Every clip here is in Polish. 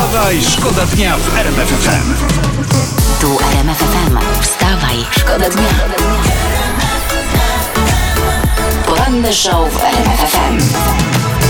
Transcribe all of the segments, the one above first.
Wstawaj, szkoda dnia w RMF FM. Tu RMF FM. Wstawaj, szkoda dnia. Poranny show w RMF FM.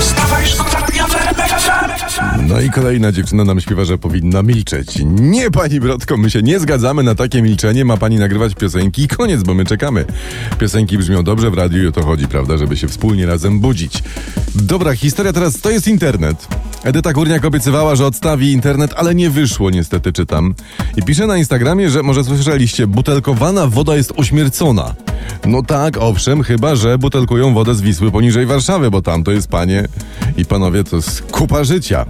Wstawaj, szkoda dnia w RMF FM. No i kolejna dziewczyna nam śpiewa, że powinna milczeć. Nie, pani Brodko, my się nie zgadzamy na takie milczenie. Ma pani nagrywać piosenki i koniec, bo my czekamy. Piosenki brzmią dobrze w radiu i o to chodzi, prawda, żeby się wspólnie razem budzić. Dobra, historia teraz to jest internet. Edyta Górniak obiecywała, że odstawi internet, ale nie wyszło niestety, czytam. I pisze na Instagramie, że może słyszeliście, butelkowana woda jest ośmiercona. No tak, owszem, chyba, że butelkują wodę z Wisły poniżej Warszawy, bo tam to jest, panie i panowie, to jest kupa życia.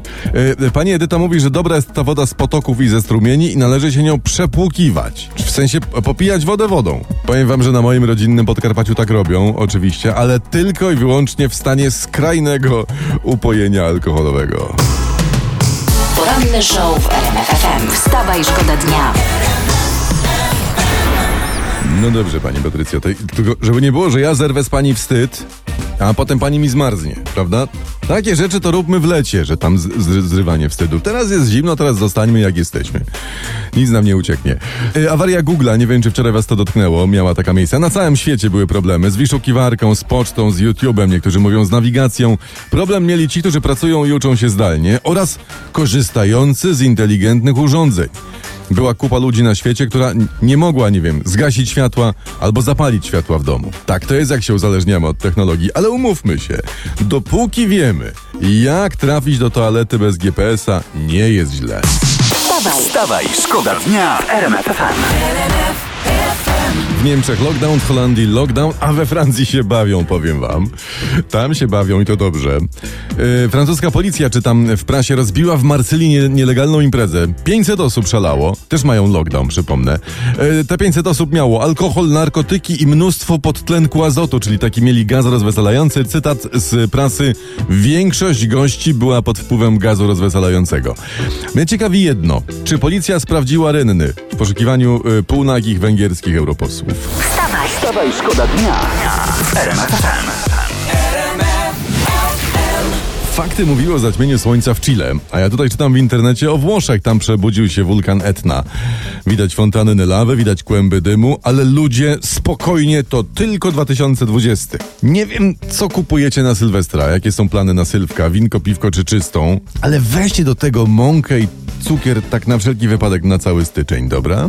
E, pani Edyta mówi, że dobra jest ta woda z potoków i ze strumieni i należy się nią przepłukiwać. W sensie popijać wodę wodą. Powiem wam, że na moim rodzinnym Podkarpaciu tak robią, oczywiście, ale tylko i wyłącznie w stanie skrajnego upojenia alkoholowego. Poranny show w RMF FM. Wstawaj, szkoda dnia. No dobrze, pani Patrycjo, tylko żeby nie było, że ja zerwę z pani wstyd, a potem pani mi zmarznie, prawda? Takie rzeczy to róbmy w lecie, że tam zrywanie wstydu. Teraz jest zimno, teraz zostańmy jak jesteśmy. Nic nam nie ucieknie. E, awaria Google'a, nie wiem czy wczoraj was to dotknęło, miała taka miejsce. Na całym świecie były problemy z wyszukiwarką, z pocztą, z YouTube'em, niektórzy mówią z nawigacją. Problem mieli ci, którzy pracują i uczą się zdalnie oraz korzystający z inteligentnych urządzeń. Była kupa ludzi na świecie, która nie mogła, nie wiem, zgasić światła albo zapalić światła w domu. Tak to jest, jak się uzależniamy od technologii, ale umówmy się, dopóki wiemy, jak trafić do toalety bez GPS-a, nie jest źle. Wstawaj, Wstawaj, szkoda dnia w RMF FM. W Niemczech lockdown, w Holandii lockdown, a we Francji się bawią, powiem wam. Tam się bawią i to dobrze. Yy, francuska policja, czy tam w prasie, rozbiła w Marsylii nie, nielegalną imprezę. 500 osób szalało. Też mają lockdown, przypomnę. Yy, te 500 osób miało alkohol, narkotyki i mnóstwo podtlenku azotu, czyli taki mieli gaz rozweselający. Cytat z prasy. Większość gości była pod wpływem gazu rozweselającego. Mnie ciekawi jedno. Czy policja sprawdziła renny w poszukiwaniu yy, półnagich węgierskich europosłów? Wstawaj. Wstawaj, szkoda dnia. Fakty mówiły o zaćmieniu słońca w Chile, a ja tutaj czytam w internecie o Włoszech. Tam przebudził się wulkan Etna. Widać fontany lawy, widać kłęby dymu, ale ludzie, spokojnie, to tylko 2020. Nie wiem, co kupujecie na Sylwestra, jakie są plany na Sylwka, winko, piwko czy czystą, ale weźcie do tego mąkę i cukier tak na wszelki wypadek na cały styczeń, dobra?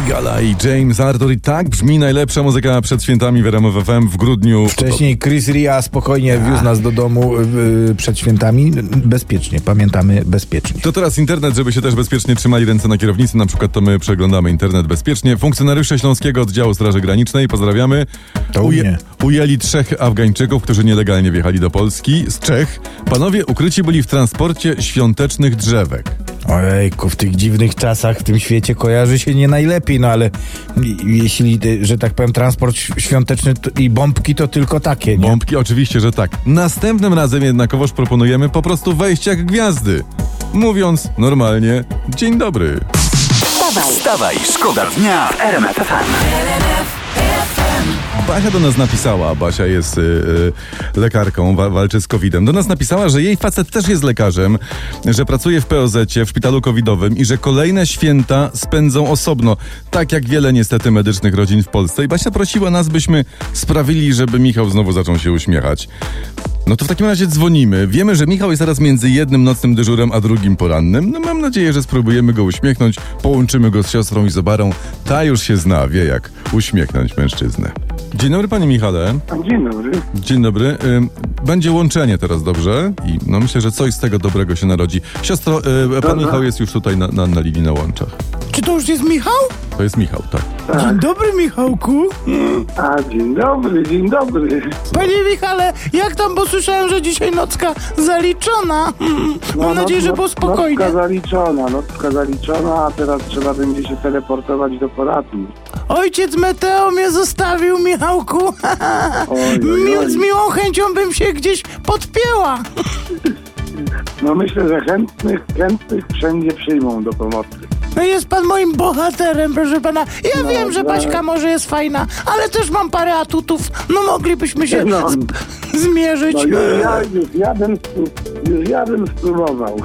Sigala i James Arthur i tak brzmi najlepsza muzyka przed świętami w RMF FM w grudniu. Wcześniej Chris Ria spokojnie wiózł nas do domu yy, przed świętami. Bezpiecznie, pamiętamy bezpiecznie. To teraz internet, żeby się też bezpiecznie trzymali ręce na kierownicy. Na przykład to my przeglądamy internet bezpiecznie. Funkcjonariusze Śląskiego Oddziału Straży Granicznej, pozdrawiamy. To u mnie. ujęli trzech Afgańczyków, którzy nielegalnie wjechali do Polski z Czech. Panowie ukryci byli w transporcie świątecznych drzewek. Ojejku, w tych dziwnych czasach w tym świecie kojarzy się nie najlepiej, no ale jeśli, y, że tak powiem, transport świąteczny i bombki to tylko takie, nie? Bombki oczywiście, że tak. Następnym razem jednakowoż proponujemy po prostu wejść jak gwiazdy. Mówiąc normalnie, dzień dobry. Wstawaj, Wstawaj, szkoda dnia w RMF FM. Basia do nas napisała, Basia jest y, y, lekarką, wa- walczy z COVID-em. Do nas napisała, że jej facet też jest lekarzem, że pracuje w POZ, w szpitalu covidowym i że kolejne święta spędzą osobno, tak jak wiele niestety medycznych rodzin w Polsce. I Basia prosiła nas, byśmy sprawili, żeby Michał znowu zaczął się uśmiechać. No to w takim razie dzwonimy. Wiemy, że Michał jest teraz między jednym nocnym dyżurem, a drugim porannym. No mam nadzieję, że spróbujemy go uśmiechnąć, połączymy go z siostrą Izobarą. Ta już się zna, wie jak uśmiechnąć mężczyznę. Dzień dobry panie Michale. Dzień dobry. Dzień dobry. Będzie łączenie teraz, dobrze? I no myślę, że coś z tego dobrego się narodzi. Siostro, y, pan Dobra. Michał jest już tutaj na, na, na linii na łączach. Czy to już jest Michał? To jest Michał, tak. Dzień dobry, Michałku. A, dzień dobry, dzień dobry. Panie Michale, jak tam, bo słyszałem, że dzisiaj nocka zaliczona. No, Mam nadzieję, że było spokojnie. Nocka zaliczona, nocka zaliczona, a teraz trzeba będzie się teleportować do poradni. Ojciec Meteo mnie zostawił, Michałku. Oj, oj, oj. z miłą chęcią bym się gdzieś podpięła. No myślę, że chętnych, chętnych wszędzie przyjmą do pomocy. No jest pan moim bohaterem, proszę pana. Ja wiem, że Baśka może jest fajna, ale też mam parę atutów. No moglibyśmy się No. z- zmierzyć. No już ja, już ja bym, już ja bym spróbował.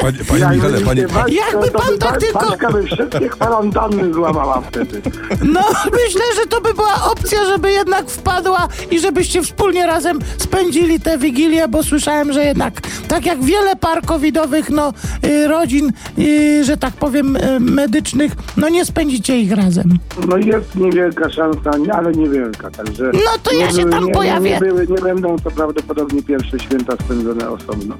Panie, panie Ja Michale, panie... Jakby pan by tak Ba- tylko- Baśka by wszystkie kwarantanny złamała wtedy. No, myślę, że to by była opcja, żeby jednak wpadła i żebyście wspólnie razem spędzili tę wigilię, bo słyszałem, że jednak, tak jak wiele par covidowych, no, y, rodzin, y, że tak powiem, y, medycznych, no nie spędzicie ich razem. No jest niewielka szansa, ale niewielka, także... No to ja się były- tam nie, pojawię. Nie, były, nie będą to prawdopodobnie pierwsze święta spędzone osobno.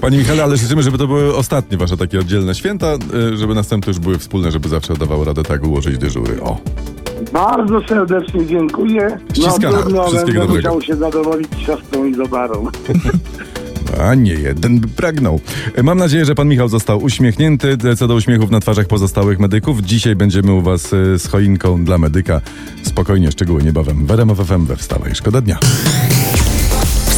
Panie Michale, ale życzymy, żeby to były ostatnie wasze takie oddzielne święta, y, żeby następne już były wspólne, żeby zawsze dawało radę tak ułożyć dyżury. O. Bardzo serdecznie dziękuję. Ściskamy. No trudno, Wszystkiego będę dobrego. musiał się zadowolić siostrą Izobarą. A nie jeden by pragnął. Mam nadzieję, że pan Michał został uśmiechnięty. Co do uśmiechów na twarzach pozostałych medyków, dzisiaj będziemy u was y, z choinką dla medyka. Spokojnie, szczegóły niebawem. W RMF FM we Wstawaj. Szkoda dnia.